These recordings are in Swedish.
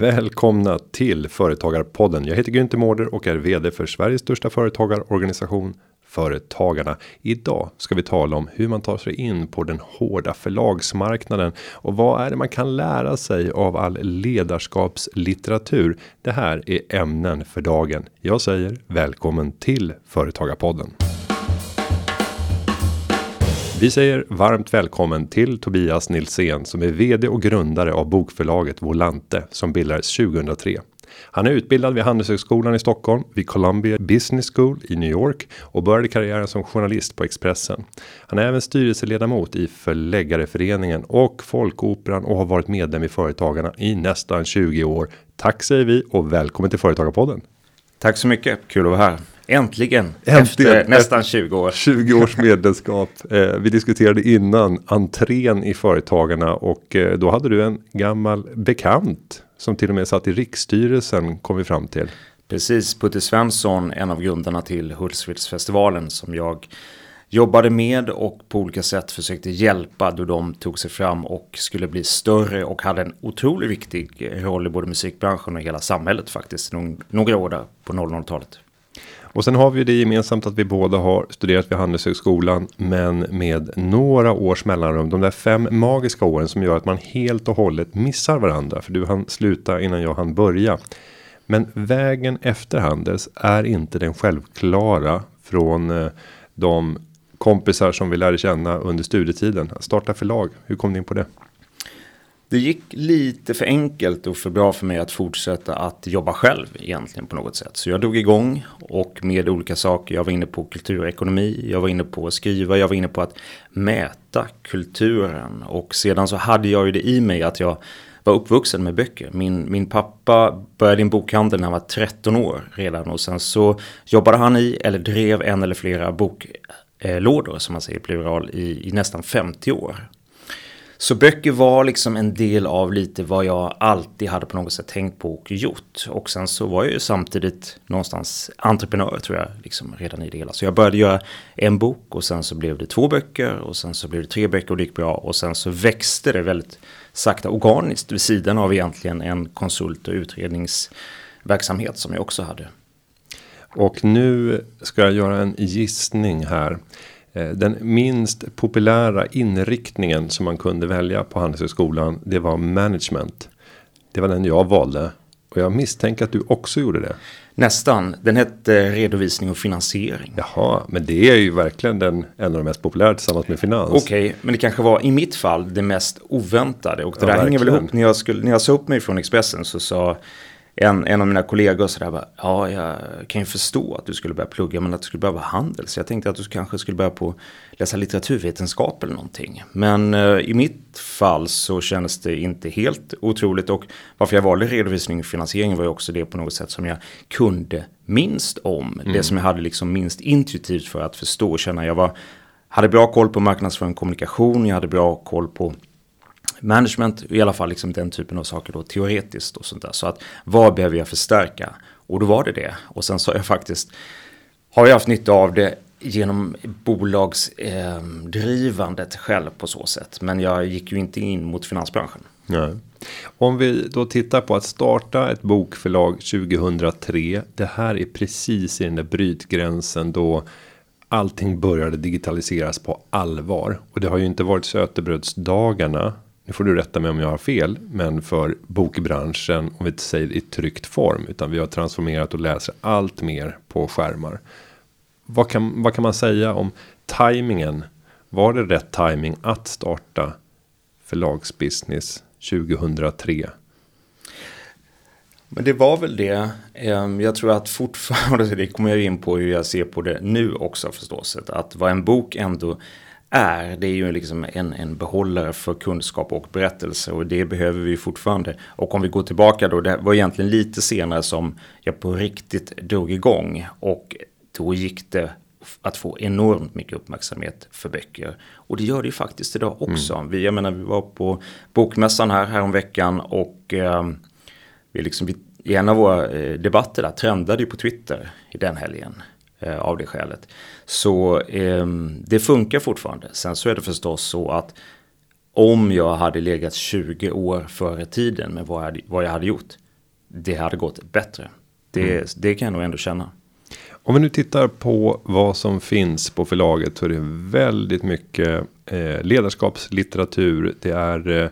Välkomna till Företagarpodden. Jag heter Günther Mårder och är vd för Sveriges största företagarorganisation Företagarna. Idag ska vi tala om hur man tar sig in på den hårda förlagsmarknaden och vad är det man kan lära sig av all ledarskapslitteratur. Det här är ämnen för dagen. Jag säger välkommen till Företagarpodden. Vi säger varmt välkommen till Tobias Nilsén som är vd och grundare av bokförlaget Volante som bildades 2003. Han är utbildad vid Handelshögskolan i Stockholm, vid Columbia Business School i New York och började karriären som journalist på Expressen. Han är även styrelseledamot i Förläggareföreningen och Folkoperan och har varit medlem i Företagarna i nästan 20 år. Tack säger vi och välkommen till Företagarpodden. Tack så mycket, kul att vara här. Äntligen, Äntligen efter nästan 20 år. 20 års medlemskap. Eh, vi diskuterade innan entrén i Företagarna och eh, då hade du en gammal bekant som till och med satt i riksstyrelsen kom vi fram till. Precis, Putte Svensson, en av grundarna till Hultsfredsfestivalen som jag jobbade med och på olika sätt försökte hjälpa då de tog sig fram och skulle bli större och hade en otroligt viktig roll i både musikbranschen och hela samhället faktiskt. Några år där på 00-talet. Och sen har vi det gemensamt att vi båda har studerat vid Handelshögskolan, men med några års mellanrum. De där fem magiska åren som gör att man helt och hållet missar varandra, för du hann sluta innan jag hann börja. Men vägen efter Handels är inte den självklara från eh, de kompisar som vi lärde känna under studietiden. Starta förlag. Hur kom ni in på det? Det gick lite för enkelt och för bra för mig att fortsätta att jobba själv egentligen på något sätt. Så jag drog igång och med olika saker. Jag var inne på kulturekonomi, jag var inne på att skriva, jag var inne på att mäta kulturen. Och sedan så hade jag ju det i mig att jag var uppvuxen med böcker. Min, min pappa började i en bokhandel när han var 13 år redan och sen så jobbade han i eller drev en eller flera boklådor som man säger plural i, i nästan 50 år. Så böcker var liksom en del av lite vad jag alltid hade på något sätt tänkt på och gjort. Och sen så var jag ju samtidigt någonstans entreprenör tror jag, liksom redan i det hela. Så jag började göra en bok och sen så blev det två böcker och sen så blev det tre böcker och det gick bra. Och sen så växte det väldigt sakta organiskt vid sidan av egentligen en konsult och utredningsverksamhet som jag också hade. Och nu ska jag göra en gissning här. Eh, den minst populära inriktningen som man kunde välja på Handelshögskolan. Det var management. Det var den jag valde. Och jag misstänker att du också gjorde det. Nästan. Den hette redovisning och finansiering. Jaha, men det är ju verkligen den, en av de mest populära tillsammans med finans. Okej, okay, men det kanske var i mitt fall det mest oväntade. Och det ja, där hänger väl ihop. När jag, skulle, när jag sa upp mig från Expressen så sa en, en av mina kollegor sådär bara, ja jag kan ju förstå att du skulle börja plugga men att du skulle vara handel. Så jag tänkte att du kanske skulle börja på läsa litteraturvetenskap eller någonting. Men eh, i mitt fall så kändes det inte helt otroligt och varför jag valde redovisning och finansiering var ju också det på något sätt som jag kunde minst om. Mm. Det som jag hade liksom minst intuitivt för att förstå och känna. Jag var, hade bra koll på marknadsföring och kommunikation, jag hade bra koll på management, i alla fall liksom den typen av saker då teoretiskt och sånt där. Så att vad behöver jag förstärka? Och då var det det. Och sen så har jag faktiskt, har jag haft nytta av det genom bolagsdrivandet eh, själv på så sätt. Men jag gick ju inte in mot finansbranschen. Nej. Om vi då tittar på att starta ett bokförlag 2003. Det här är precis i den där brytgränsen då allting började digitaliseras på allvar. Och det har ju inte varit sötebrödsdagarna nu får du rätta mig om jag har fel, men för bokbranschen om vi inte säger i tryckt form, utan vi har transformerat och läser allt mer på skärmar. Vad kan, vad kan man säga om tajmingen? Var det rätt timing att starta förlagsbusiness 2003? Men det var väl det. Ehm, jag tror att fortfarande, det kommer jag in på hur jag ser på det nu också förstås, att vad en bok ändå är, det är ju liksom en, en behållare för kunskap och berättelse och det behöver vi fortfarande. Och om vi går tillbaka då, det var egentligen lite senare som jag på riktigt drog igång och då gick det att få enormt mycket uppmärksamhet för böcker. Och det gör det ju faktiskt idag också. Mm. Vi, jag menar, vi var på bokmässan här häromveckan och eh, vi liksom, vi, i en av våra eh, debatter där trendade ju på Twitter i den helgen eh, av det skälet. Så eh, det funkar fortfarande. Sen så är det förstås så att om jag hade legat 20 år före tiden med vad jag hade, vad jag hade gjort. det hade gått bättre. Det, mm. det kan jag nog ändå känna. Om vi nu tittar på vad som finns på förlaget så är det väldigt mycket eh, ledarskapslitteratur. Det är eh,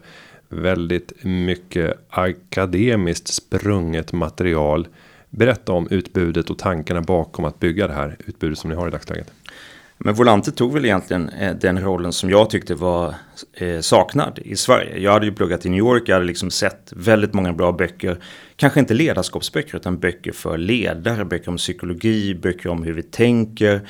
väldigt mycket akademiskt sprunget material. Berätta om utbudet och tankarna bakom att bygga det här utbudet som ni har i dagsläget. Men Volante tog väl egentligen eh, den rollen som jag tyckte var eh, saknad i Sverige. Jag hade ju pluggat i New York, jag hade liksom sett väldigt många bra böcker. Kanske inte ledarskapsböcker utan böcker för ledare, böcker om psykologi, böcker om hur vi tänker.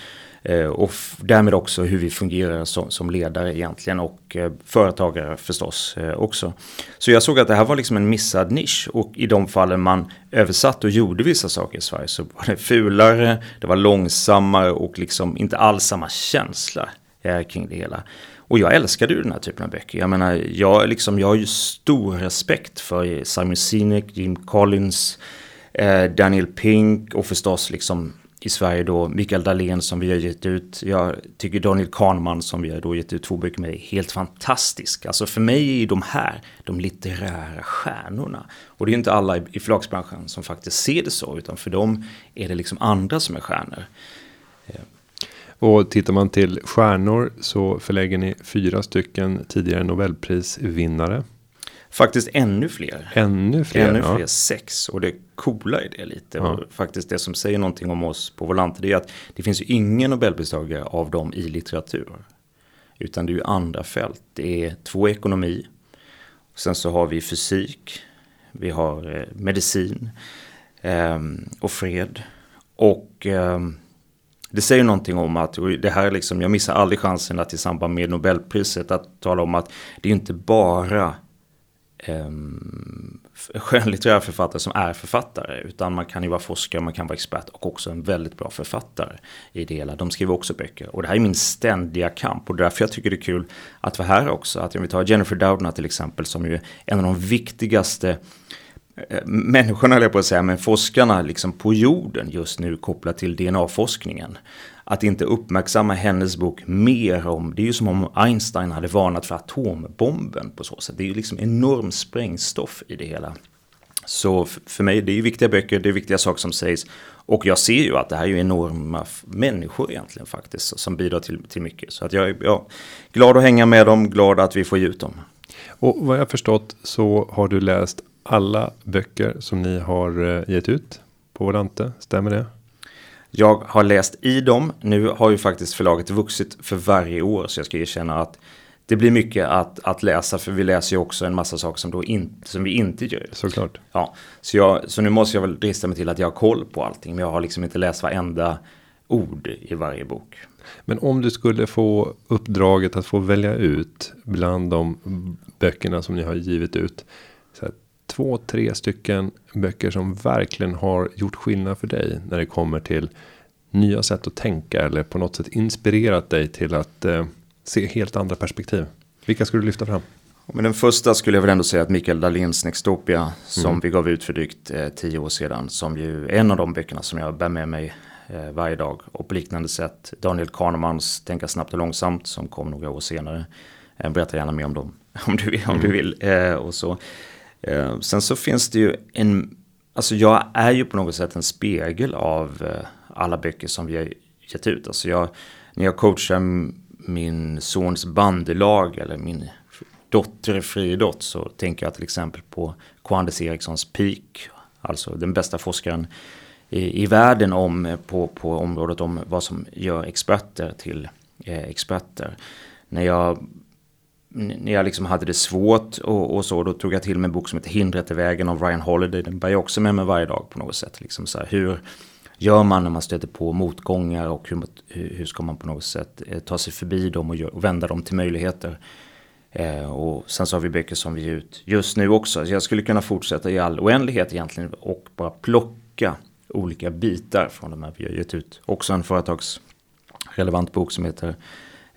Eh, och därmed också hur vi fungerar som, som ledare egentligen och eh, företagare förstås eh, också. Så jag såg att det här var liksom en missad nisch och i de fallen man översatt och gjorde vissa saker i Sverige så var det fulare, det var långsammare och liksom inte alls samma känsla eh, kring det hela. Och jag älskade ju den här typen av böcker. Jag menar, jag, liksom, jag har ju stor respekt för Simon Sinek, Jim Collins, eh, Daniel Pink och förstås liksom i Sverige då Mikael Dahlén som vi har gett ut. Jag tycker Daniel Kahneman som vi har då gett ut två böcker med är helt fantastisk. Alltså för mig är de här de litterära stjärnorna. Och det är inte alla i förlagsbranschen som faktiskt ser det så utan för dem är det liksom andra som är stjärnor. Eh. Och tittar man till stjärnor så förlägger ni fyra stycken tidigare Nobelprisvinnare. Faktiskt ännu fler. Ännu fler. Ännu fler, ja. sex. Och det coola i det lite. Ja. Och faktiskt det som säger någonting om oss på Volante. Det är att det finns ju ingen Nobelpristagare av dem i litteratur. Utan det är ju andra fält. Det är två ekonomi. Sen så har vi fysik. Vi har eh, medicin. Eh, och fred. Och eh, det säger någonting om att, och det här liksom, jag missar aldrig chansen att i samband med Nobelpriset att tala om att det är inte bara Ehm, um, skönlitterära författare som är författare. Utan man kan ju vara forskare, man kan vara expert och också en väldigt bra författare i det hela. De skriver också böcker. Och det här är min ständiga kamp och därför jag tycker det är kul att vara här också. Att om vi tar Jennifer Doudna till exempel som ju är en av de viktigaste eh, människorna, eller på att säga, men forskarna liksom på jorden just nu kopplat till DNA-forskningen att inte uppmärksamma hennes bok mer om, det är ju som om Einstein hade varnat för atombomben på så sätt. Det är ju liksom enorm sprängstoff i det hela. Så för mig, det är ju viktiga böcker, det är viktiga saker som sägs. Och jag ser ju att det här är ju enorma människor egentligen faktiskt, som bidrar till, till mycket. Så att jag är ja, glad att hänga med dem, glad att vi får ge ut dem. Och vad jag förstått så har du läst alla böcker som ni har eh, gett ut på Volante, stämmer det? Jag har läst i dem. Nu har ju faktiskt förlaget vuxit för varje år så jag ska erkänna att det blir mycket att, att läsa för vi läser ju också en massa saker som, då in, som vi inte gör. Såklart. Ja, så, jag, så nu måste jag väl drista mig till att jag har koll på allting men jag har liksom inte läst varenda ord i varje bok. Men om du skulle få uppdraget att få välja ut bland de böckerna som ni har givit ut. Två, tre stycken böcker som verkligen har gjort skillnad för dig när det kommer till nya sätt att tänka eller på något sätt inspirerat dig till att eh, se helt andra perspektiv. Vilka skulle du lyfta fram? Men den första skulle jag väl ändå säga att Mikael Dahléns Nextopia som mm. vi gav ut för drygt eh, tio år sedan som ju är en av de böckerna som jag bär med mig eh, varje dag och på liknande sätt Daniel Kahnemans Tänka snabbt och långsamt som kom några år senare. Eh, berätta gärna mer om dem om du, om mm. du vill. Eh, och så. Eh, sen så finns det ju en, alltså jag är ju på något sätt en spegel av eh, alla böcker som vi har gett ut. Alltså jag, när jag coachar min sons bandelag eller min dotter Fridott så tänker jag till exempel på Quandes Erikssons Peak. Alltså den bästa forskaren i, i världen om, eh, på, på området om vad som gör experter till eh, experter. När jag när jag liksom hade det svårt och, och, så, då tog jag till mig en bok som heter Hindret i vägen av Ryan Holiday. Den bär jag också med mig varje dag på något sätt. Liksom så här, hur gör man när man stöter på motgångar och hur, hur ska man på något sätt eh, ta sig förbi dem och, gör, och vända dem till möjligheter. Eh, och sen så har vi böcker som vi ger ut just nu också. Så jag skulle kunna fortsätta i all oändlighet egentligen och bara plocka olika bitar från de här vi har gett ut. Också en företagsrelevant bok som heter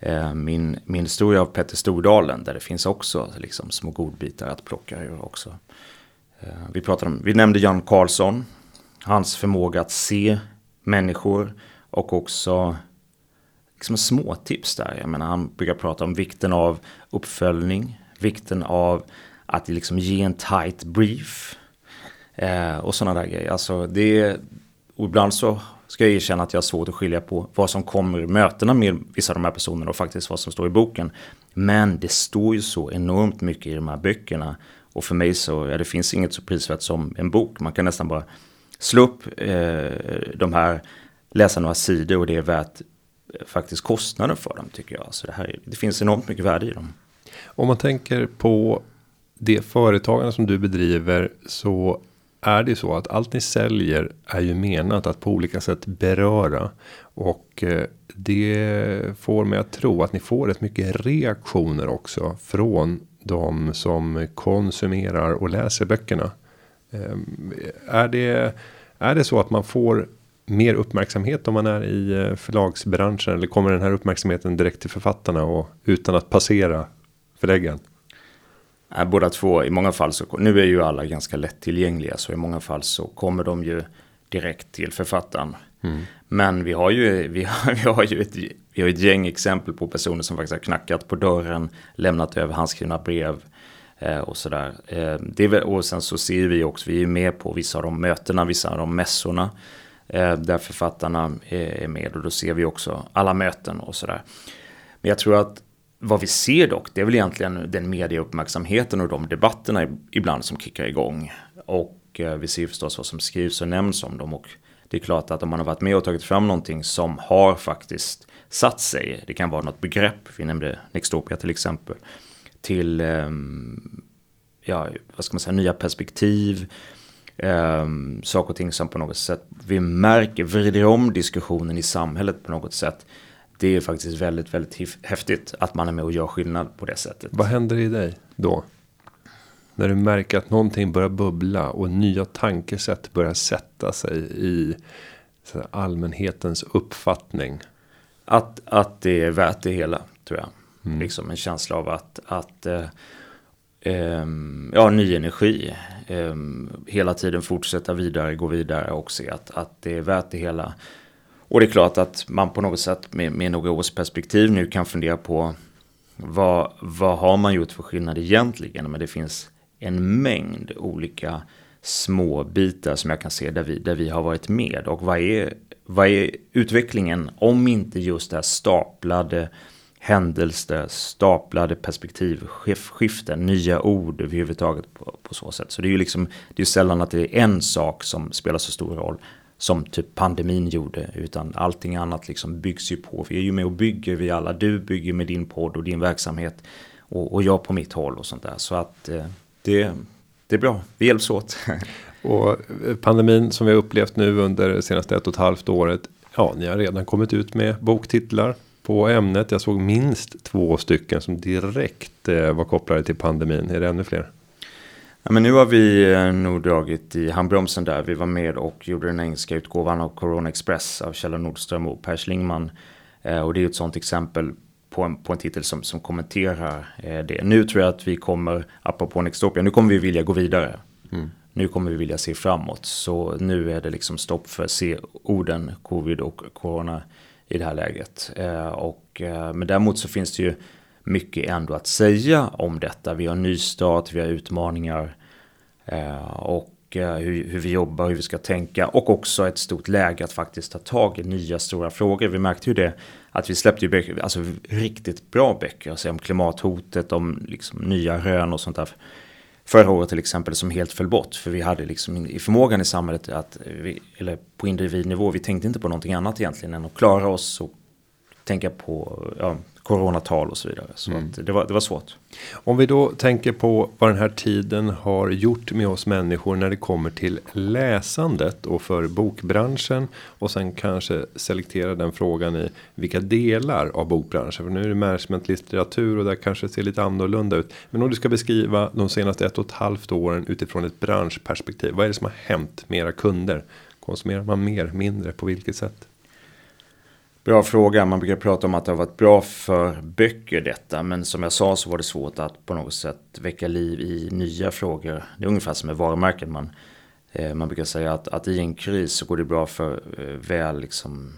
Eh, min, min historia av Petter Stordalen där det finns också liksom, små godbitar att plocka ur också. Eh, vi, pratade om, vi nämnde Jan Karlsson, hans förmåga att se människor och också liksom små tips där. Jag menar, han brukar prata om vikten av uppföljning, vikten av att liksom ge en tight brief. Eh, och sådana där grejer. Alltså det, och ibland så ska jag erkänna att jag har svårt att skilja på vad som kommer i mötena med vissa av de här personerna och faktiskt vad som står i boken. Men det står ju så enormt mycket i de här böckerna. Och för mig så, ja det finns inget så prisvärt som en bok. Man kan nästan bara slå upp eh, de här, läsa några sidor och det är värt eh, faktiskt kostnaden för dem tycker jag. Så det, här, det finns enormt mycket värde i dem. Om man tänker på det företagande som du bedriver så är det så att allt ni säljer är ju menat att på olika sätt beröra och eh, det får mig att tro att ni får rätt mycket reaktioner också från de som konsumerar och läser böckerna. Ehm, är det är det så att man får mer uppmärksamhet om man är i eh, förlagsbranschen eller kommer den här uppmärksamheten direkt till författarna och utan att passera förläggaren? Båda två, i många fall så, nu är ju alla ganska lättillgängliga så i många fall så kommer de ju direkt till författaren. Mm. Men vi har ju, vi har, vi har ju ett, vi har ett gäng exempel på personer som faktiskt har knackat på dörren, lämnat över handskrivna brev eh, och sådär. Eh, det är, och sen så ser vi också, vi är med på vissa av de mötena, vissa av de mässorna eh, där författarna är med och då ser vi också alla möten och sådär. Men jag tror att vad vi ser dock, det är väl egentligen den medieuppmärksamheten och de debatterna ibland som kickar igång. Och eh, vi ser förstås vad som skrivs och nämns om dem. Och det är klart att om man har varit med och tagit fram någonting som har faktiskt satt sig, det kan vara något begrepp, vi nämnde Nextopia till exempel, till ehm, ja, vad ska man säga, nya perspektiv, ehm, saker och ting som på något sätt vi märker, vrider om diskussionen i samhället på något sätt det är faktiskt väldigt, väldigt häftigt att man är med och gör skillnad på det sättet. Vad händer i dig då? När du märker att någonting börjar bubbla och nya tankesätt börjar sätta sig i allmänhetens uppfattning. Att, att det är värt det hela, tror jag. Mm. Liksom en känsla av att, att eh, eh, ja, ny energi. Eh, hela tiden fortsätta vidare, gå vidare och se att, att det är värt det hela. Och det är klart att man på något sätt med, med några års perspektiv nu kan fundera på vad, vad har man gjort för skillnad egentligen? Men det finns en mängd olika små bitar som jag kan se där vi, där vi har varit med. Och vad är, vad är utvecklingen om inte just det här staplade händelser, staplade perspektiv, skiften, nya ord överhuvudtaget på, på så sätt. Så det är ju liksom, det är sällan att det är en sak som spelar så stor roll som typ pandemin gjorde, utan allting annat liksom byggs ju på. Vi är ju med och bygger, vi alla. Du bygger med din podd och din verksamhet och, och jag på mitt håll och sånt där. Så att eh, det, det är bra, vi hjälps åt. och eh, pandemin som vi har upplevt nu under det senaste ett och ett halvt året. Ja, ni har redan kommit ut med boktitlar på ämnet. Jag såg minst två stycken som direkt eh, var kopplade till pandemin. Är det ännu fler? Ja, men nu har vi eh, nog dragit i handbromsen där. Vi var med och gjorde den engelska utgåvan av Corona Express av Kjell Nordström och Per Schlingman. Eh, och det är ett sånt exempel på en, på en titel som, som kommenterar eh, det. Nu tror jag att vi kommer, apropå Nextopia, nu kommer vi vilja gå vidare. Mm. Nu kommer vi vilja se framåt. Så nu är det liksom stopp för C-orden, covid och corona i det här läget. och, men däremot så finns det ju mycket ändå att säga om detta. Vi har nystart, vi har utmaningar eh, och eh, hur, hur, vi jobbar, hur vi ska tänka och också ett stort läge att faktiskt ta tag i nya stora frågor. Vi märkte ju det att vi släppte ju böcker, alltså riktigt bra böcker, alltså om klimathotet, om liksom nya rön och sånt där. Förra året till exempel som helt föll bort för vi hade liksom i förmågan i samhället att vi, eller på individnivå, vi tänkte inte på någonting annat egentligen än att klara oss och tänka på ja, coronatal och så vidare. Så mm. det, var, det var svårt. Om vi då tänker på vad den här tiden har gjort med oss människor när det kommer till läsandet och för bokbranschen och sen kanske selektera den frågan i vilka delar av bokbranschen. För nu är det managementlitteratur och där kanske det ser lite annorlunda ut. Men om du ska beskriva de senaste ett och ett halvt åren utifrån ett branschperspektiv. Vad är det som har hänt med era kunder? Konsumerar man mer, mindre, på vilket sätt? Bra fråga. Man brukar prata om att det har varit bra för böcker detta. Men som jag sa så var det svårt att på något sätt väcka liv i nya frågor. Det är ungefär som med varumärken. Man, eh, man brukar säga att, att i en kris så går det bra för eh, väl liksom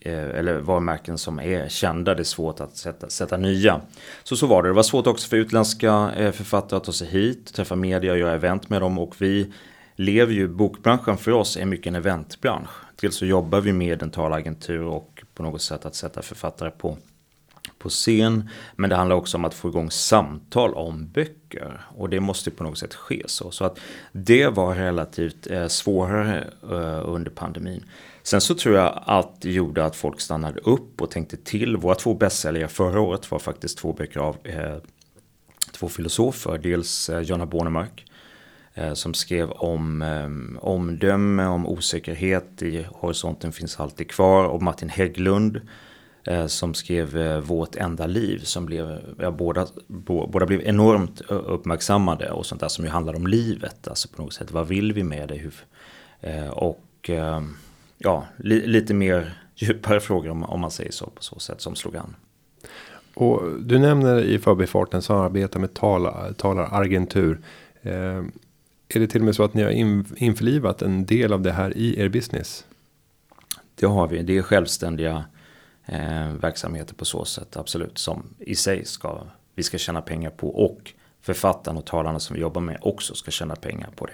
eh, eller varumärken som är kända. Det är svårt att sätta, sätta nya. Så så var det. Det var svårt också för utländska eh, författare att ta sig hit, träffa media och göra event med dem. Och vi lever ju bokbranschen för oss är mycket en eventbransch. Dels så jobbar vi med en talagentur och på något sätt att sätta författare på, på scen. Men det handlar också om att få igång samtal om böcker. Och det måste på något sätt ske så. Så att det var relativt eh, svårare eh, under pandemin. Sen så tror jag att det gjorde att folk stannade upp och tänkte till. Våra två bästsäljare förra året var faktiskt två böcker av eh, två filosofer. Dels eh, Jonna Bornemark eh, Eh, som skrev om eh, omdöme, om osäkerhet i horisonten finns alltid kvar. Och Martin Hägglund eh, som skrev eh, Vårt enda liv som blev, ja, båda, båda blev enormt eh, uppmärksammade och sånt där som ju handlar om livet. Alltså på något sätt, vad vill vi med det? Hur, eh, och eh, ja, li, lite mer djupare frågor om, om man säger så på så sätt som slog an. Och du nämner i förbifarten samarbete med tala talaragentur. Eh, är det till och med så att ni har in, införlivat en del av det här i er business? Det har vi. Det är självständiga eh, verksamheter på så sätt. Absolut. Som i sig ska vi ska tjäna pengar på. Och författarna och talarna som vi jobbar med också ska tjäna pengar på det.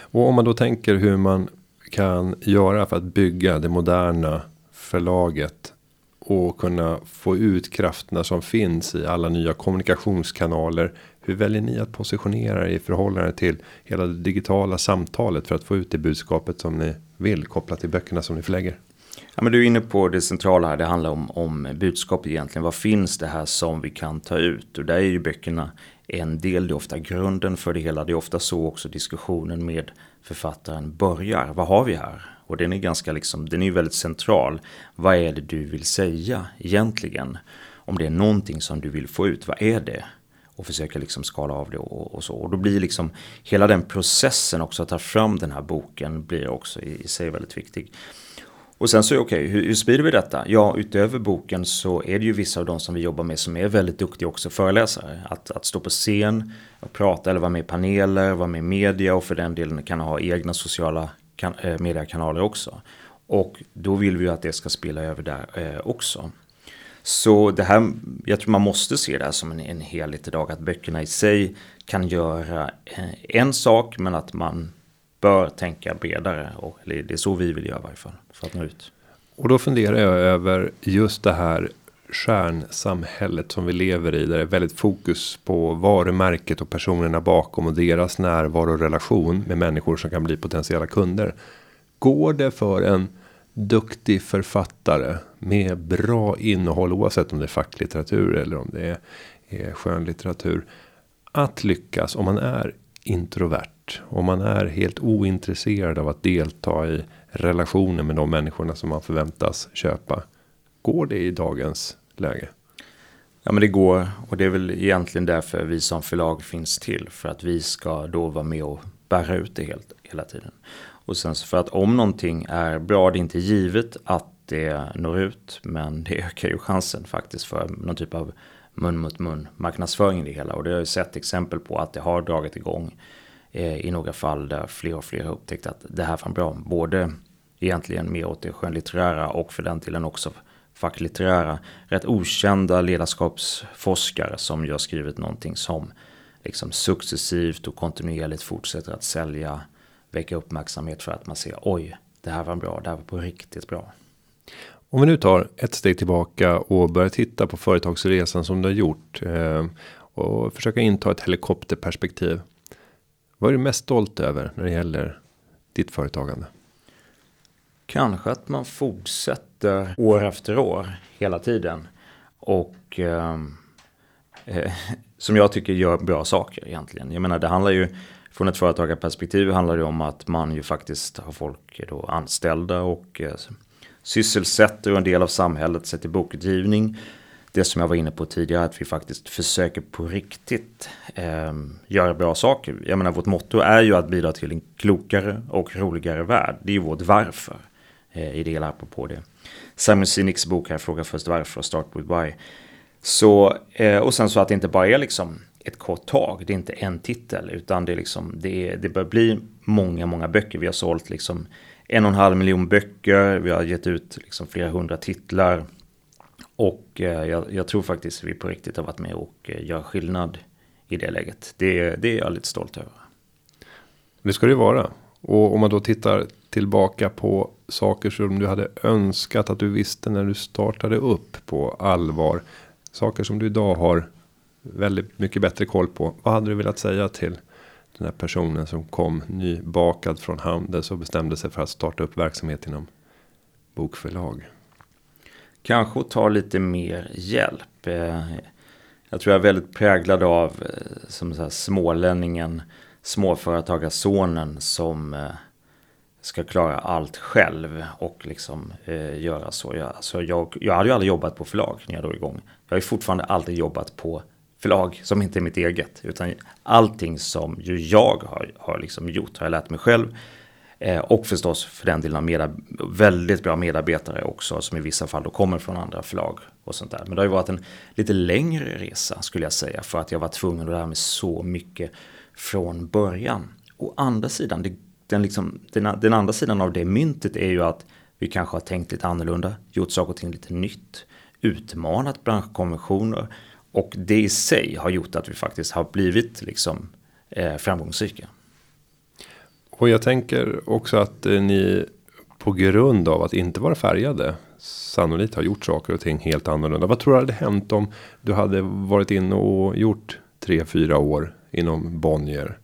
Och om man då tänker hur man kan göra för att bygga det moderna förlaget och kunna få ut krafterna som finns i alla nya kommunikationskanaler. Hur väljer ni att positionera er i förhållande till hela det digitala samtalet för att få ut det budskapet som ni vill kopplat till böckerna som ni förlägger? Ja, men du är inne på det centrala här. Det handlar om, om budskap egentligen. Vad finns det här som vi kan ta ut? Och där är ju böckerna en del. Det är ofta grunden för det hela. Det är ofta så också diskussionen med författaren börjar. Vad har vi här? Och den är ganska liksom, den är väldigt central. Vad är det du vill säga egentligen? Om det är någonting som du vill få ut, vad är det? Och försöka liksom skala av det och, och så. Och då blir liksom hela den processen också att ta fram den här boken blir också i, i sig väldigt viktig. Och sen så okej, okay, hur, hur sprider vi detta? Ja, utöver boken så är det ju vissa av de som vi jobbar med som är väldigt duktiga också föreläsare. Att, att stå på scen och prata eller vara med i paneler, vara med i media och för den delen kan ha egna sociala kan, eh, mediekanaler också. Och då vill vi ju att det ska spela över där eh, också. Så det här, jag tror man måste se det här som en, en helhet idag. Att böckerna i sig kan göra eh, en sak men att man bör tänka bredare. Och det är så vi vill göra i varje fall. För att nå ut. Och då funderar jag över just det här stjärnsamhället som vi lever i. Där det är väldigt fokus på varumärket och personerna bakom och deras närvaro och relation med människor som kan bli potentiella kunder. Går det för en duktig författare med bra innehåll oavsett om det är facklitteratur eller om det är, är skönlitteratur. Att lyckas om man är introvert. Om man är helt ointresserad av att delta i relationer med de människorna som man förväntas köpa. Går det i dagens läge? Ja men det går och det är väl egentligen därför vi som förlag finns till. För att vi ska då vara med och bära ut det helt, hela tiden. Och sen så för att om någonting är bra, det är inte givet att det når ut. Men det ökar ju chansen faktiskt för någon typ av mun mot mun marknadsföring i det hela. Och det har jag sett exempel på att det har dragit igång eh, i några fall där fler och fler har upptäckt att det här var bra. Både egentligen mer åt det skönlitterära och för den delen också facklitterära, rätt okända ledarskapsforskare som ju har skrivit någonting som liksom successivt och kontinuerligt fortsätter att sälja, väcka uppmärksamhet för att man ser oj, det här var bra, det här var på riktigt bra. Om vi nu tar ett steg tillbaka och börjar titta på företagsresan som du har gjort eh, och försöka inta ett helikopterperspektiv. Vad är du mest stolt över när det gäller ditt företagande? Kanske att man fortsätter år efter år hela tiden. Och ehm, eh, som jag tycker gör bra saker egentligen. Jag menar det handlar ju från ett företagarperspektiv handlar det om att man ju faktiskt har folk då anställda och eh, sysselsätter en del av samhället sett bokutgivning. Det som jag var inne på tidigare att vi faktiskt försöker på riktigt eh, göra bra saker. Jag menar vårt motto är ju att bidra till en klokare och roligare värld. Det är ju vårt varför eh, i det hela apropå det. Simon Siniks bok här, Fråga först varför, Start with why. Så, eh, och sen så att det inte bara är liksom ett kort tag, det är inte en titel, utan det, är liksom, det, är, det bör bli många, många böcker. Vi har sålt liksom en och en halv miljon böcker, vi har gett ut liksom flera hundra titlar. Och eh, jag, jag, tror faktiskt vi på riktigt har varit med och eh, gör skillnad i det läget. Det, det är jag lite stolt över. Det ska det vara. Och om man då tittar tillbaka på saker som du hade önskat att du visste när du startade upp på allvar. Saker som du idag har väldigt mycket bättre koll på. Vad hade du velat säga till den här personen som kom nybakad från Handels och bestämde sig för att starta upp verksamhet inom bokförlag? Kanske ta lite mer hjälp. Eh, jag tror jag är väldigt präglad av eh, som så här, smålänningen, småföretagarsonen som eh, ska klara allt själv och liksom eh, göra så. Jag, alltså jag, jag hade ju aldrig jobbat på förlag när jag drog igång. Jag har ju fortfarande aldrig jobbat på förlag som inte är mitt eget. Utan allting som ju jag har, har liksom gjort har jag lärt mig själv. Eh, och förstås för den delen av väldigt bra medarbetare också som i vissa fall då kommer från andra förlag och sånt där. Men det har ju varit en lite längre resa skulle jag säga för att jag var tvungen att lära mig så mycket från början. Å andra sidan, det, den, liksom, den, den andra sidan av det myntet är ju att vi kanske har tänkt lite annorlunda, gjort saker och ting lite nytt, utmanat branschkonventioner och det i sig har gjort att vi faktiskt har blivit liksom eh, framgångsrika. Och jag tänker också att eh, ni på grund av att inte vara färgade sannolikt har gjort saker och ting helt annorlunda. Vad tror du hade hänt om du hade varit inne och gjort tre, fyra år inom Bonnier?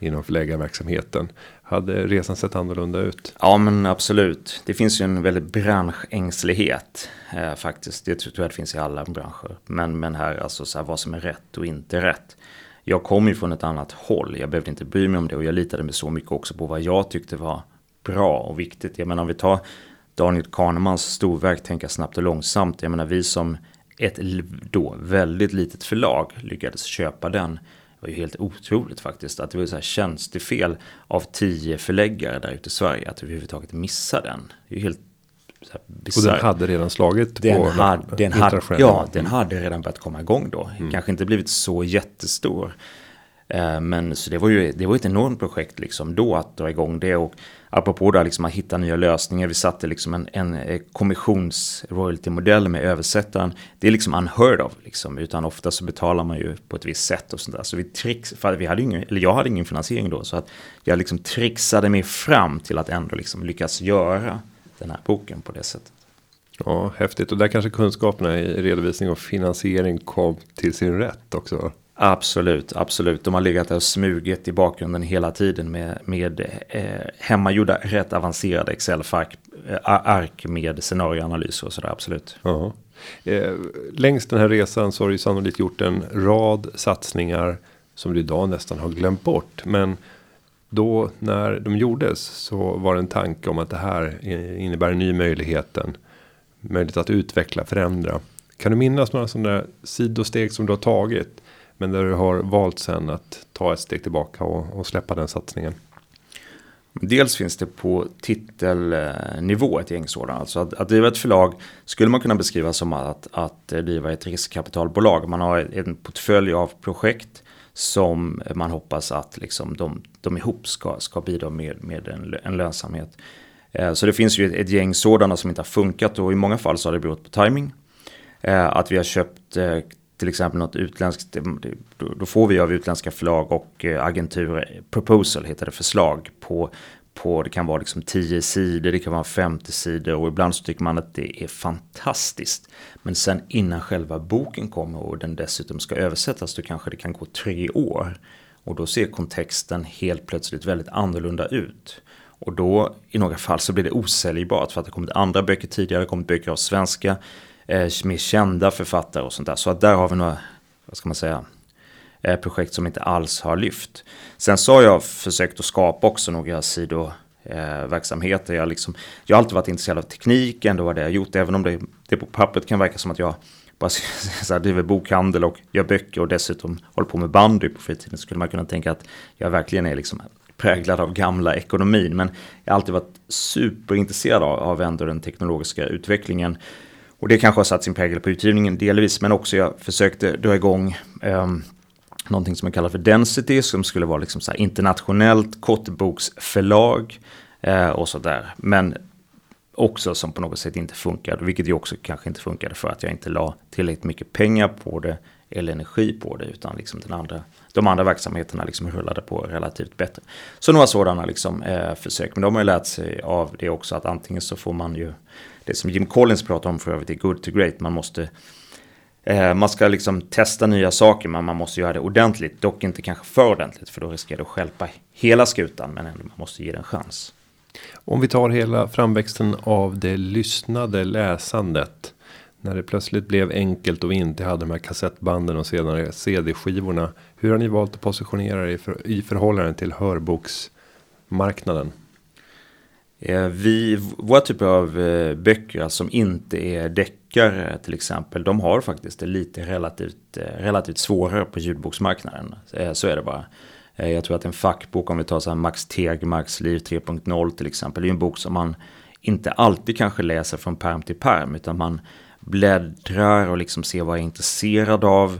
Inom förläggarverksamheten. Hade resan sett annorlunda ut? Ja men absolut. Det finns ju en väldigt branschängslighet eh, faktiskt. Det tror jag det finns i alla branscher. Men, men här alltså så här, vad som är rätt och inte rätt. Jag kom ju från ett annat håll. Jag behövde inte bry mig om det och jag litade mig så mycket också på vad jag tyckte var bra och viktigt. Jag menar om vi tar Daniel Kahnemans storverk Tänka snabbt och långsamt. Jag menar vi som ett då väldigt litet förlag lyckades köpa den. Det var ju helt otroligt faktiskt att det var så här tjänstefel av tio förläggare där ute i Sverige att överhuvudtaget missa den. Det är ju helt och den hade redan slagit den på hade, den hade, Ja, den hade redan börjat komma igång då. Mm. Kanske inte blivit så jättestor. Eh, men så det var ju det var ett enormt projekt liksom då att dra igång det. Och apropå det liksom att hitta nya lösningar. Vi satte liksom en, en eh, kommissions royalty-modell med översättaren. Det är liksom unheard of liksom. Utan ofta så betalar man ju på ett visst sätt och sånt där. Så vi trix, för vi hade ingen, eller jag hade ingen finansiering då. Så att jag liksom trixade mig fram till att ändå liksom lyckas göra den här boken på det sättet. Ja, häftigt. Och där kanske kunskaperna i redovisning och finansiering kom till sin rätt också. Absolut, absolut. De har legat och smugit i bakgrunden hela tiden med, med eh, hemmagjorda rätt avancerade Excel-ark eh, med scenarioanalyser och sådär, absolut. Ja. Eh, längs den här resan så har du sannolikt gjort en rad satsningar som du idag nästan har glömt bort. Men då när de gjordes så var det en tanke om att det här eh, innebär en ny möjligheten. Möjlighet att utveckla, förändra. Kan du minnas några sådana sidosteg som du har tagit? Men där du har valt sen att ta ett steg tillbaka och, och släppa den satsningen. Dels finns det på titelnivå ett gäng sådana. Alltså att, att driva ett förlag skulle man kunna beskriva som att, att driva ett riskkapitalbolag. Man har en portfölj av projekt som man hoppas att liksom de, de ihop ska, ska bidra med, med en, en lönsamhet. Eh, så det finns ju ett gäng sådana som inte har funkat och i många fall så har det berott på timing. Eh, att vi har köpt eh, till exempel något utländskt, då får vi av utländska förlag och eh, agenturer, eh, proposal heter det, förslag på på, det kan vara liksom 10 sidor, det kan vara 50 sidor och ibland så tycker man att det är fantastiskt. Men sen innan själva boken kommer och den dessutom ska översättas då kanske det kan gå tre år. Och då ser kontexten helt plötsligt väldigt annorlunda ut. Och då i några fall så blir det osäljbart för att det kommit andra böcker tidigare, det kommit böcker av svenska, eh, mer kända författare och sånt där. Så att där har vi några, vad ska man säga, Eh, projekt som inte alls har lyft. Sen så har jag försökt att skapa också några sidoverksamheter. Eh, jag, liksom, jag har alltid varit intresserad av tekniken, det var det jag gjort. Även om det, det på pappret kan verka som att jag bara så här, driver bokhandel och gör böcker och dessutom håller på med bandy på fritiden. Så skulle man kunna tänka att jag verkligen är liksom präglad av gamla ekonomin. Men jag har alltid varit superintresserad av, av ändå den teknologiska utvecklingen. Och det kanske har satt sin prägel på utgivningen delvis, men också jag försökte dra igång um, någonting som jag kallar för Density som skulle vara liksom så internationellt kortboksförlag eh, och sådär. Men också som på något sätt inte funkade, vilket ju också kanske inte funkade för att jag inte la tillräckligt mycket pengar på det eller energi på det utan liksom den andra, de andra verksamheterna liksom rullade på relativt bättre. Så några sådana liksom, eh, försök, men de har ju lärt sig av det också att antingen så får man ju det som Jim Collins pratar om för övrigt är good to great, man måste eh, man ska liksom testa nya saker men man måste göra det ordentligt, dock inte kanske för ordentligt för då riskerar det att stjälpa hela skutan men ändå man måste ge den en chans. Om vi tar hela framväxten av det lyssnade läsandet. När det plötsligt blev enkelt och vi inte hade de här kassettbanden och senare CD-skivorna. Hur har ni valt att positionera er för, i förhållande till hörboksmarknaden? Eh, vi, våra typer av eh, böcker alltså, som inte är deckare till exempel. De har faktiskt det lite relativt, eh, relativt svårare på ljudboksmarknaden. Så är det bara. Jag tror att en fackbok, om vi tar så här Max Tegmarks Liv 3.0 till exempel. Det är en bok som man inte alltid kanske läser från perm till perm. Utan man bläddrar och liksom ser vad jag är intresserad av.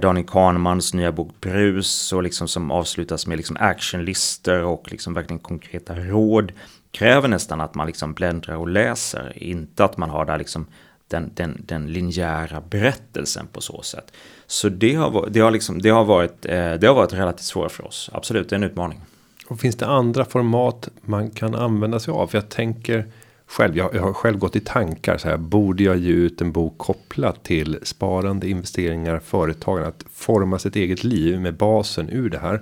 Daniel Kahnemans nya bok Brus och liksom som avslutas med liksom actionlistor och liksom verkligen konkreta råd kräver nästan att man liksom bläddrar och läser, inte att man har där liksom den, den, den linjära berättelsen på så sätt. Så det har, det har, liksom, det har, varit, eh, det har varit relativt svårt för oss. Absolut, det är en utmaning. Och finns det andra format man kan använda sig av? För jag tänker själv, jag, jag har själv gått i tankar så här. Borde jag ge ut en bok kopplat till sparande, investeringar, företagande, att forma sitt eget liv med basen ur det här.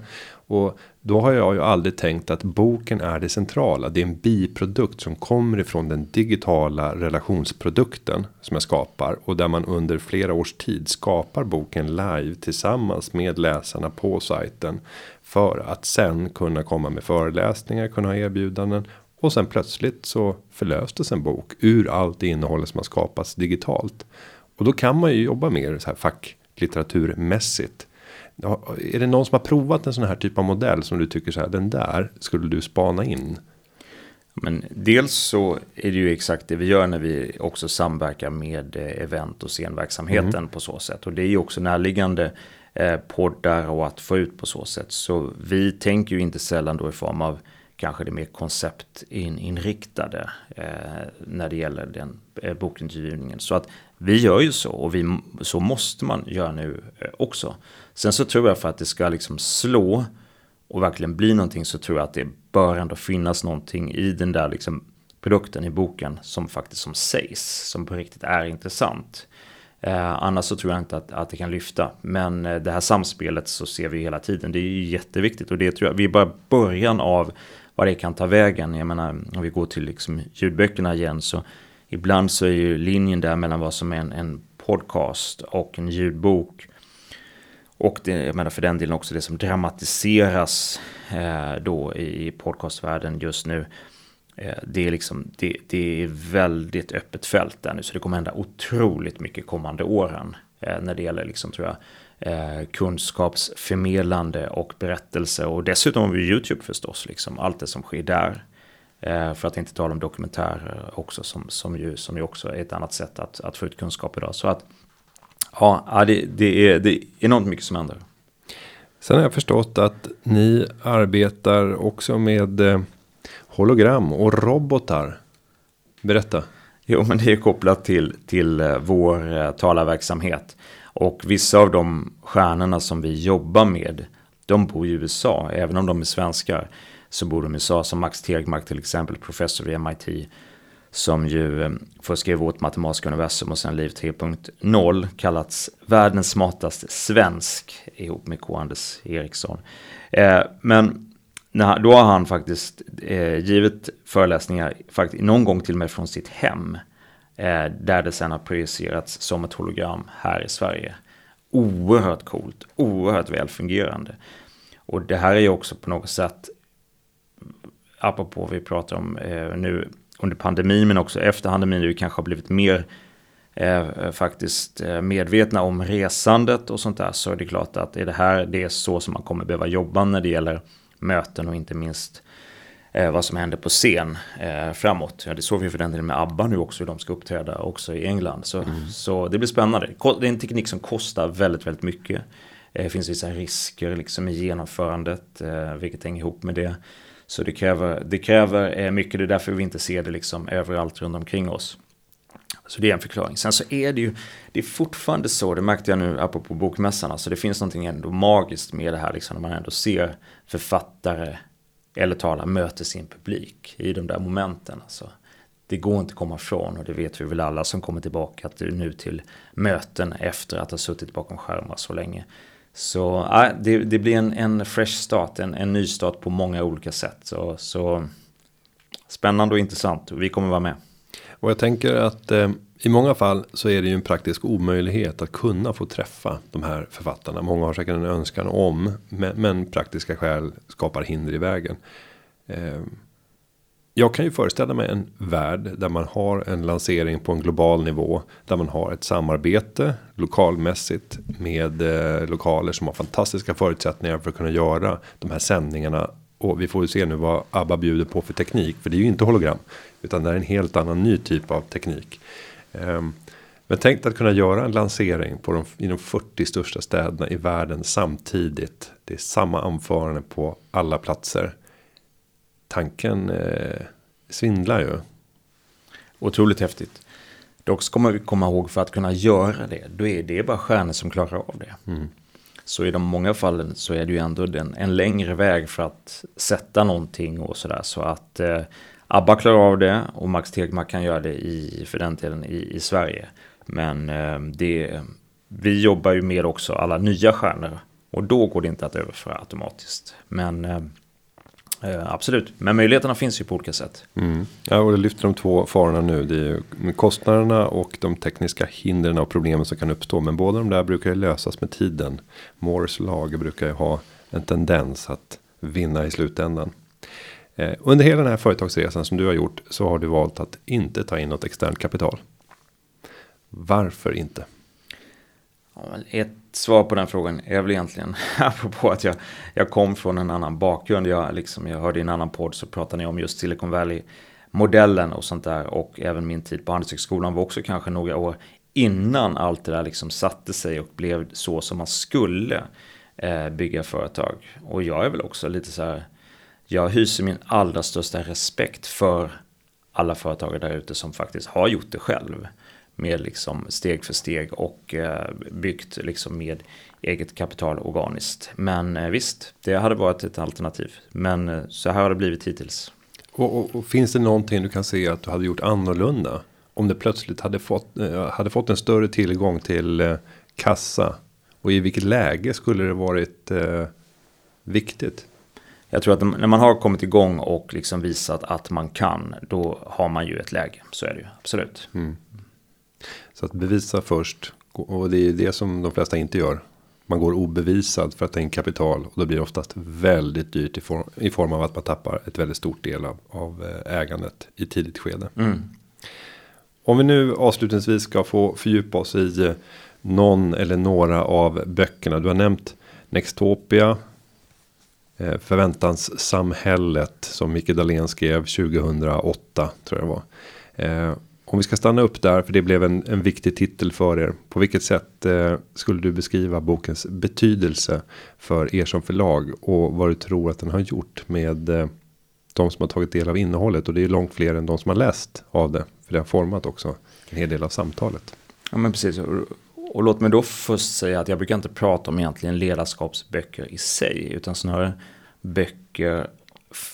Och då har jag ju aldrig tänkt att boken är det centrala. Det är en biprodukt som kommer ifrån den digitala relationsprodukten som jag skapar och där man under flera års tid skapar boken live tillsammans med läsarna på sajten för att sen kunna komma med föreläsningar, kunna ha erbjudanden och sen plötsligt så förlöstes en bok ur allt det innehållet som har skapats digitalt. Och då kan man ju jobba mer så här facklitteraturmässigt är det någon som har provat en sån här typ av modell som du tycker så här den där skulle du spana in? Men dels så är det ju exakt det vi gör när vi också samverkar med eh, event och scenverksamheten mm. på så sätt. Och det är ju också närliggande eh, poddar och att få ut på så sätt. Så vi tänker ju inte sällan då i form av kanske det mer konceptinriktade eh, när det gäller den eh, bokutgivningen. Så att vi gör ju så och vi, så måste man göra nu eh, också. Sen så tror jag för att det ska liksom slå och verkligen bli någonting så tror jag att det bör ändå finnas någonting i den där liksom produkten i boken som faktiskt som sägs, som på riktigt är intressant. Eh, annars så tror jag inte att, att det kan lyfta. Men eh, det här samspelet så ser vi hela tiden. Det är ju jätteviktigt och det tror jag, vi är bara början av vad det kan ta vägen. Jag menar, om vi går till liksom ljudböckerna igen så ibland så är ju linjen där mellan vad som är en, en podcast och en ljudbok och det, jag menar för den delen också det som dramatiseras eh, då i podcastvärlden just nu. Eh, det, är liksom, det, det, är väldigt öppet fält där nu så det kommer hända otroligt mycket kommande åren. Eh, när det gäller liksom, tror jag, eh, kunskapsförmedlande och berättelse. Och dessutom har vi YouTube förstås, liksom, allt det som sker där. Eh, för att inte tala om dokumentärer också som, som, ju, som ju också är ett annat sätt att, att få ut kunskap idag. Så att ja, det, det, är, det är enormt mycket som händer. Sen har jag förstått att ni arbetar också med eh, hologram och robotar. Berätta. Jo, men det är kopplat till, till eh, vår talarverksamhet. Och vissa av de stjärnorna som vi jobbar med, de bor i USA, även om de är svenskar. Så bor de i USA, som Max Tegmark till exempel, professor i MIT som ju eh, får först skrev matematiska universum och sen Liv 3.0 kallats världens smartaste svensk ihop med K. Anders Eriksson. Eh, men då har han faktiskt eh, givit föreläsningar faktiskt, någon gång till och med från sitt hem. Eh, där det sen har projicerats som ett hologram här i Sverige. Oerhört coolt, oerhört välfungerande. Och det här är ju också på något sätt, apropå vi pratar om nu, under pandemin men också efter pandemin vi kanske har blivit mer eh, faktiskt eh, medvetna om resandet och sånt där så är det klart att är det här det är så som man kommer behöva jobba när det gäller möten och inte minst eh, vad som händer på scen eh, framåt. Ja, det såg vi för den delen med ABBA nu också hur de ska uppträda också i England. Så, mm. så det blir spännande. Det är en teknik som kostar väldigt, väldigt mycket. Eh, det finns vissa risker liksom i genomförandet, eh, vilket hänger ihop med det. Så det kräver, det kräver eh, mycket, det är därför vi inte ser det liksom överallt runt omkring oss. Så det är en förklaring. Sen så är det ju, det är fortfarande så, det märkte jag nu apropå bokmässan, alltså det finns någonting ändå magiskt med det här liksom när man ändå ser författare eller talare möter sin publik i de där momenten. Alltså, det går inte att komma ifrån och det vet vi väl alla som kommer tillbaka att nu till möten efter att ha suttit bakom skärmar så länge. Så ja, det, det, blir en, en fresh start, en, en ny start på många olika sätt. Så, så spännande och intressant och vi kommer vara med. Och jag tänker att eh, i många fall så är det ju en praktisk omöjlighet att kunna få träffa de här författarna. Många har säkert en önskan om, men, men praktiska skäl skapar hinder i vägen. Eh, jag kan ju föreställa mig en värld där man har en lansering på en global nivå. Där man har ett samarbete lokalmässigt med eh, lokaler som har fantastiska förutsättningar för att kunna göra de här sändningarna. Och vi får ju se nu vad ABBA bjuder på för teknik. För det är ju inte hologram. Utan det är en helt annan ny typ av teknik. Um, men tänk att kunna göra en lansering på de, i de 40 största städerna i världen samtidigt. Det är samma anförande på alla platser tanken eh, svindlar ju. Otroligt häftigt. Dock ska man komma ihåg för att kunna göra det, då är det bara stjärnor som klarar av det. Mm. Så i de många fallen så är det ju ändå den, en längre väg för att sätta någonting och sådär. Så att eh, ABBA klarar av det och Max Tegmark kan göra det i, för den delen i, i Sverige. Men eh, det, vi jobbar ju med också alla nya stjärnor och då går det inte att överföra automatiskt. Men eh, absolut, men möjligheterna finns ju på olika sätt. Mm. Ja, och det lyfter de två farorna nu. Det är kostnaderna och de tekniska hindren och problemen som kan uppstå. Men båda de där brukar ju lösas med tiden. Moores lag brukar ju ha en tendens att vinna i slutändan. Eh, under hela den här företagsresan som du har gjort så har du valt att inte ta in något externt kapital. Varför inte? Ett svar på den frågan är väl egentligen, apropå att jag, jag kom från en annan bakgrund. Jag, liksom, jag hörde i en annan podd så pratade ni om just Silicon Valley-modellen och sånt där. Och även min tid på Handelshögskolan var också kanske några år innan allt det där liksom satte sig och blev så som man skulle eh, bygga företag. Och jag är väl också lite så här, jag hyser min allra största respekt för alla företagare där ute som faktiskt har gjort det själv med liksom steg för steg och eh, byggt liksom med eget kapital organiskt. Men eh, visst, det hade varit ett alternativ. Men eh, så här har det blivit hittills. Och, och, och, finns det någonting du kan se att du hade gjort annorlunda? Om det plötsligt hade fått, hade fått en större tillgång till kassa. Och i vilket läge skulle det varit eh, viktigt? Jag tror att när man har kommit igång och liksom visat att man kan, då har man ju ett läge. Så är det ju, absolut. Mm. Så att bevisa först. Och det är det som de flesta inte gör. Man går obevisad för att ta in kapital. Och då blir det oftast väldigt dyrt i form, i form av att man tappar ett väldigt stort del av, av eh, ägandet i tidigt skede. Mm. Om vi nu avslutningsvis ska få fördjupa oss i eh, någon eller några av böckerna. Du har nämnt Nextopia. Eh, förväntanssamhället som Micke Dahlén skrev 2008 tror jag det var. Om vi ska stanna upp där, för det blev en, en viktig titel för er. På vilket sätt eh, skulle du beskriva bokens betydelse för er som förlag och vad du tror att den har gjort med eh, de som har tagit del av innehållet och det är långt fler än de som har läst av det. För det har format också en hel del av samtalet. Ja men precis. Och låt mig då först säga att jag brukar inte prata om egentligen ledarskapsböcker i sig utan snarare böcker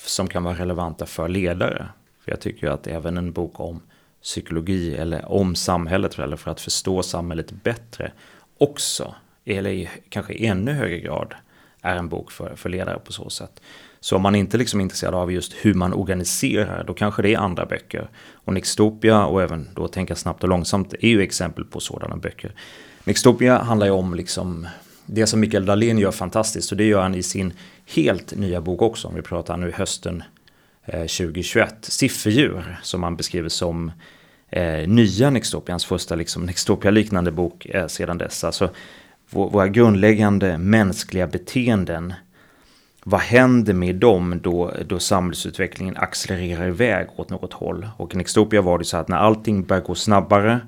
som kan vara relevanta för ledare. För jag tycker att även en bok om psykologi eller om samhället eller för att förstå samhället bättre också, eller i kanske ännu högre grad, är en bok för, för ledare på så sätt. Så om man inte liksom är intresserad av just hur man organiserar, då kanske det är andra böcker. Och Nixtopia och även då Tänka snabbt och långsamt är ju exempel på sådana böcker. Nixtopia handlar ju om liksom det som Mikael Dahlén gör fantastiskt och det gör han i sin helt nya bok också. Om vi pratar nu hösten eh, 2021. Sifferdjur som han beskriver som eh, nya Nextopia, hans första liksom Nextopia-liknande bok eh, sedan dess. Alltså våra grundläggande mänskliga beteenden. Vad händer med dem då, då samhällsutvecklingen accelererar iväg åt något håll? Och i Nextopia var det så att när allting börjar gå snabbare,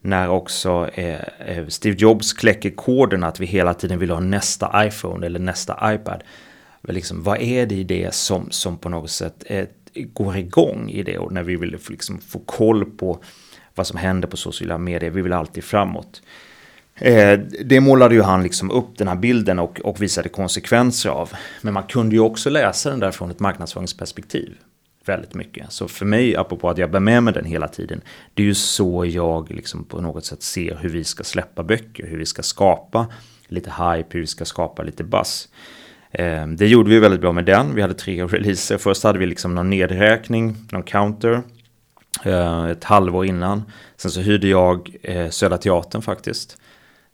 när också eh, eh Steve Jobs kläcker koden att vi hela tiden vill ha nästa iPhone eller nästa iPad liksom, vad är det i det som, som på något sätt eh, går igång i det och när vi vill liksom få koll på vad som händer på sociala medier. Vi vill alltid framåt. Eh, det målade ju han liksom upp den här bilden och, och visade konsekvenser av. Men man kunde ju också läsa den där från ett marknadsföringsperspektiv. Väldigt mycket. Så för mig, apropå att jag bär med mig den hela tiden, det är ju så jag liksom på något sätt ser hur vi ska släppa böcker, hur vi ska skapa lite hype, hur vi ska skapa lite buzz. Eh, det gjorde vi väldigt bra med den. Vi hade tre releaser. Först hade vi liksom någon nedräkning, någon counter. Eh, ett halvår innan. Sen så hyrde jag eh, Södra Teatern faktiskt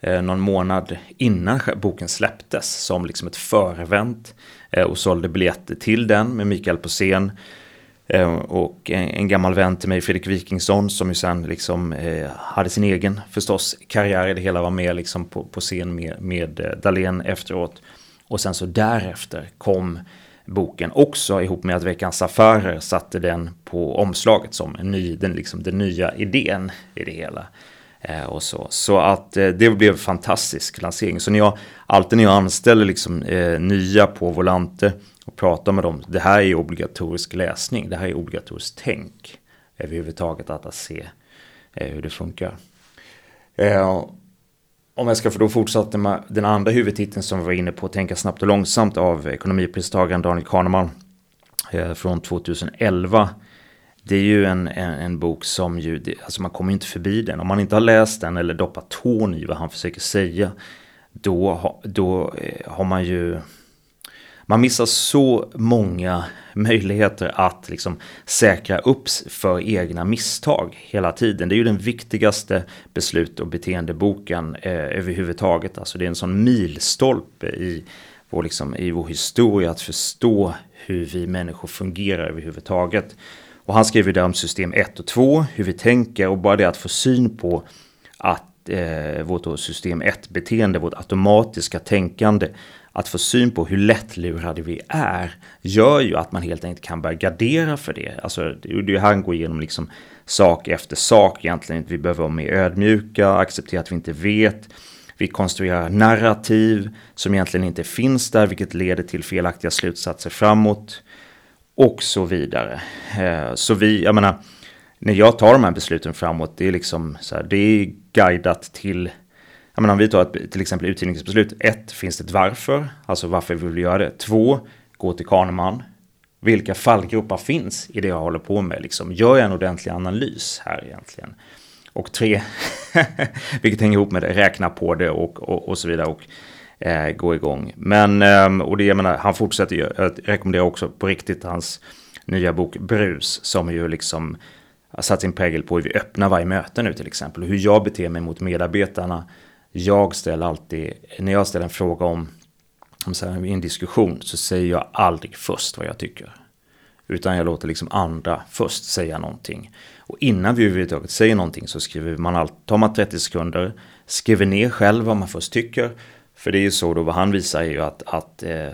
eh, någon månad innan boken släpptes som liksom ett förevänt eh, och sålde biljetter till den med Mikael på scen. Ehm, och en, gammal vän till mig, Fredrik Wikingsson, som ju sen liksom eh, hade sin egen förstås karriär i det hela, var med liksom på, på scen med, med eh, Dahlén efteråt. Och sen så därefter kom boken också ihop med att Veckans Affärer satte den på omslaget som en ny, den, liksom, den nya idén i det hela. Eh, och så. så att eh, det blev fantastisk lansering. Så när jag, alltid när jag anställer liksom, eh, nya på Volante och pratar med dem, det här är obligatorisk läsning, det här är obligatoriskt tänk överhuvudtaget att, att se eh, hur det funkar. Eh, om jag ska få då fortsätta med den andra huvudtiteln som vi var inne på, Tänka snabbt och långsamt av ekonomipristagaren Daniel Kahneman eh, från 2011 det är ju en, en, en, bok som ju, alltså man kommer inte förbi den. Om man inte har läst den eller doppat tån i vad han försöker säga, då, då eh, har man ju, man missar så många möjligheter att liksom säkra upp för egna misstag hela tiden. Det är ju den viktigaste beslut och beteendeboken eh, överhuvudtaget. Alltså det är en sån milstolpe i vår, liksom, i vår historia att förstå hur vi människor fungerar överhuvudtaget. Och han skriver där om system 1 och 2, hur vi tänker och bara det att få syn på att eh, vårt system 1-beteende, vårt automatiska tänkande, att få syn på hur lättlurade vi är, gör ju att man helt enkelt kan börja gardera för det. Alltså, det är ju här han går igenom liksom sak efter sak egentligen. Vi behöver vara mer ödmjuka, acceptera att vi inte vet. Vi konstruerar narrativ som egentligen inte finns där, vilket leder till felaktiga slutsatser framåt och så vidare. Eh, så vi, jag menar, när jag tar de här besluten framåt, det är liksom så här, det är guidat till, jag menar om vi tar ett, till exempel utgivningsbeslut, ett, finns det ett varför, alltså varför vill vi göra det. Två, gå till Kahneman, vilka fallgropar finns i det jag håller på med, liksom, gör jag en ordentlig analys här egentligen. Och tre, vilket hänger ihop med det, räkna på det och, och, och så vidare. Och eh, gå igång. Men, eh, och det jag menar, han fortsätter ju, jag rekommenderar också på riktigt hans nya bok Brus, som ju liksom har satt sin prägel på hur vi öppnar varje möte nu till exempel. Hur jag beter mig mot medarbetarna. Jag ställer alltid, när jag ställer en fråga om, om så här, i en diskussion så säger jag aldrig först vad jag tycker. Utan jag låter liksom andra först säga någonting. Och innan vi överhuvudtaget säger någonting så skriver man allt, tar man 30 sekunder, skriver ner själv vad man först tycker för det är ju så då, vad han visar är ju att, att eh,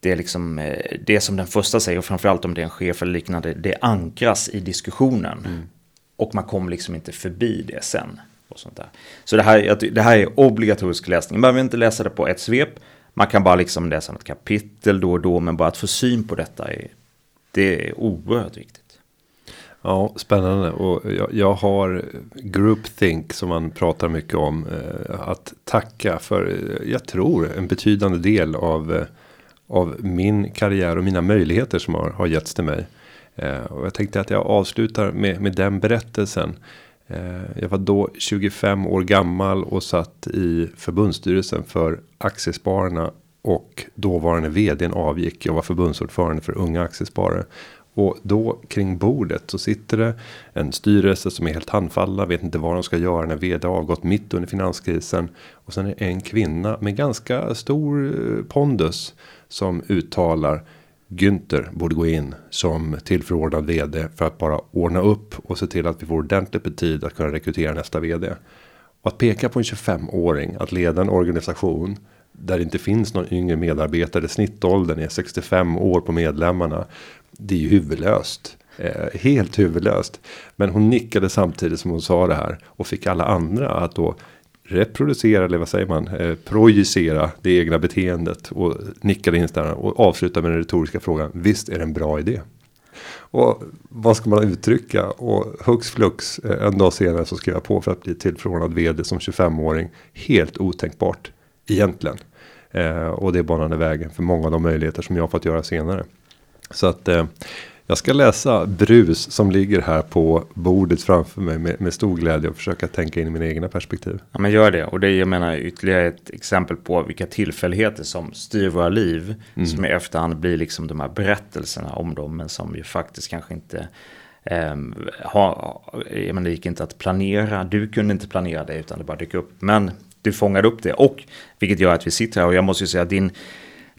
det är liksom eh, det som den första säger, och framförallt om det är en chef eller liknande, det ankras i diskussionen. Mm. Och man kommer liksom inte förbi det sen. Och sånt där. Så det här, det här är obligatorisk läsning. Man behöver inte läsa det på ett svep. Man kan bara liksom läsa något kapitel då och då, men bara att få syn på detta är, det är oerhört viktigt. Ja, spännande. Och jag, jag har groupthink som man pratar mycket om. Eh, att tacka för, eh, jag tror, en betydande del av, eh, av min karriär och mina möjligheter som har, har getts till mig. Eh, och jag tänkte att jag avslutar med, med den berättelsen. Eh, jag var då 25 år gammal och satt i förbundsstyrelsen för Aktiespararna och dåvarande vdn avgick. Jag var förbundsordförande för unga aktiesparare. Och då kring bordet så sitter det en styrelse som är helt handfallna. vet inte vad de ska göra när vd avgått mitt under finanskrisen. Och sen är det en kvinna med ganska stor eh, pondus som uttalar Günther borde gå in som tillförordnad vd för att bara ordna upp och se till att vi får ordentligt med tid att kunna rekrytera nästa vd. Och att peka på en 25-åring att leda en organisation där det inte finns någon yngre medarbetare. Snittåldern är 65 år på medlemmarna det är ju huvudlöst. Eh, helt huvudlöst. Men hon nickade samtidigt som hon sa det här. Och fick alla andra att då reproducera eller vad säger man? Eh, projicera det egna beteendet. Och nickade instämmande och avsluta med den retoriska frågan. Visst är det en bra idé? Och vad ska man uttrycka? Och hux flux eh, en dag senare så skrev jag på för att bli tillförordnad vd som 25-åring. Helt otänkbart egentligen. Eh, och det banade vägen för många av de möjligheter som jag har fått göra senare. Så att eh, jag ska läsa brus som ligger här på bordet framför mig med, med stor glädje och försöka tänka in i mina egna perspektiv. Ja, men gör det. Och det är, jag menar, ytterligare ett exempel på vilka tillfälligheter som styr våra liv. Mm. Som i efterhand blir liksom de här berättelserna om dem, men som ju faktiskt kanske inte Um, ha, men det gick inte att planera, du kunde inte planera det utan det bara dök upp. Men du fångade upp det och vilket gör att vi sitter här och jag måste ju säga att din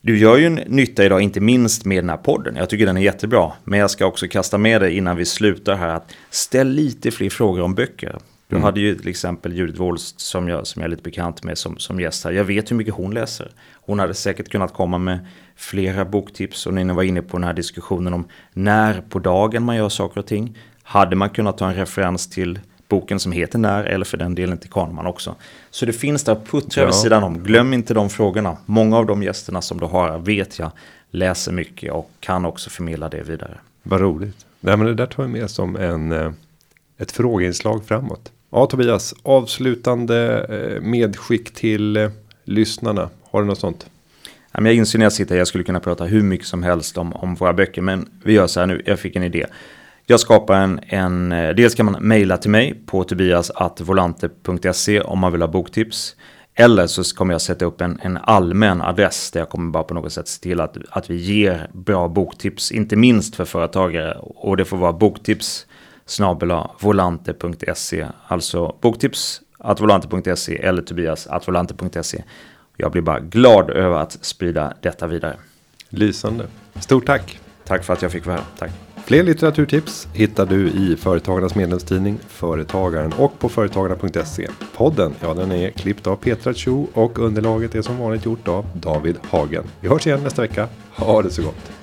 du gör ju en nytta idag, inte minst med den här podden. Jag tycker den är jättebra. Men jag ska också kasta med dig innan vi slutar här att ställ lite fler frågor om böcker. Du mm. hade ju till exempel Judith Wohlst som jag, som jag är lite bekant med som, som gäst här. Jag vet hur mycket hon läser. Hon hade säkert kunnat komma med flera boktips. Och ni var inne på den här diskussionen om när på dagen man gör saker och ting. Hade man kunnat ta en referens till boken som heter När eller för den delen till Kahneman också. Så det finns där puttra ja. vid sidan om. Glöm inte de frågorna. Många av de gästerna som du har vet jag läser mycket och kan också förmedla det vidare. Vad roligt. Nej, men det där tar vi med som en, eh, ett frågeinslag framåt. Ja, Tobias, avslutande eh, medskick till eh, lyssnarna. Har du något sånt? Jag inser när jag sitter här, jag skulle kunna prata hur mycket som helst om, om våra böcker, men vi gör så här nu, jag fick en idé. Jag skapar en, en eh, dels kan man mejla till mig på tobiasvolante.se om man vill ha boktips. Eller så kommer jag sätta upp en, en allmän adress där jag kommer bara på något sätt se till att, att vi ger bra boktips, inte minst för företagare. Och det får vara boktips volante.se, alltså boktips volante.se eller Tobias volante.se. Jag blir bara glad över att sprida detta vidare. Lysande. Stort tack. Tack för att jag fick vara här. Tack. Fler litteraturtips hittar du i Företagarnas medlemstidning Företagaren och på företagarna.se. Podden, ja den är klippt av Petra Cho och underlaget är som vanligt gjort av David Hagen. Vi hörs igen nästa vecka. Ha det så gott!